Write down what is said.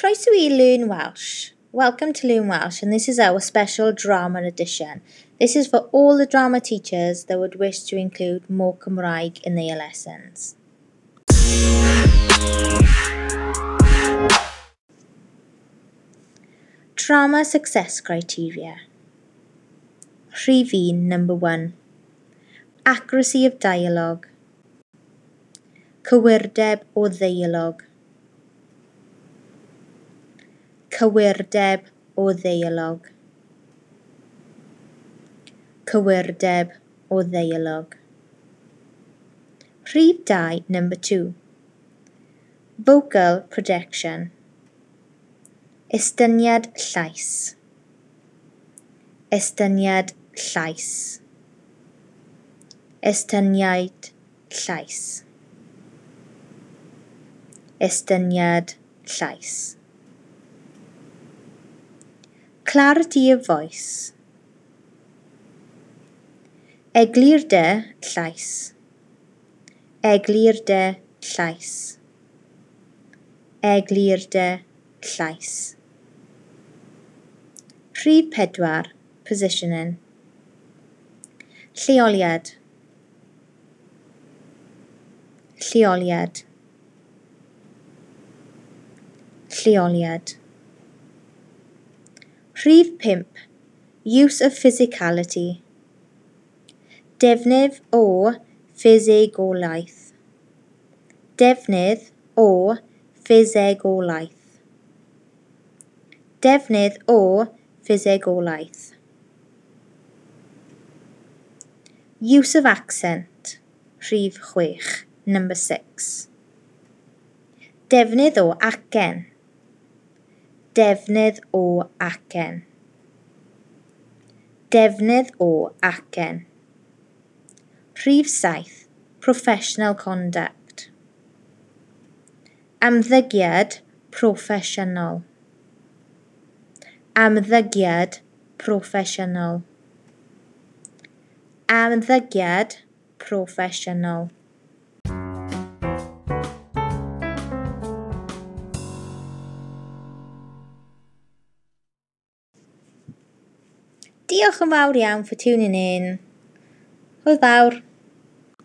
Croeso i Learn Welsh. Welcome to Learn Welsh and this is our special drama edition. This is for all the drama teachers that would wish to include more Cymraeg in their lessons. Drama Success Criteria Rhif 1, number 1 Accuracy of dialogue Cywirdeb o ddeialog Cywirdeb o ddeialog. Cywirdeb o ddeialog. Rhif 2, number 2. Vocal projection. Estyniad llais. Estyniad llais. Estyniad llais. Estyniad llais clarity of voice. Eglir de llais. Eglir de llais. Eglir de llais. Rhif pedwar, positioning. Lleoliad. Lleoliad. Lleoliad. Rhif 5. Use of physicality. Defnydd o ffisegolaeth. Defnydd o ffisegolaeth. Defnydd o ffisegolaeth. Use of accent. Rhif 6. Number 6. Defnydd o acen. Defnydd o acen. Defnydd o acen. Rhif saith, Professional Conduct. Amddygiad proffesiynol. Amddygiad proffesiynol. Amddygiad proffesiynol. Diolch yn fawr iawn for tuning in. Hwyl fawr.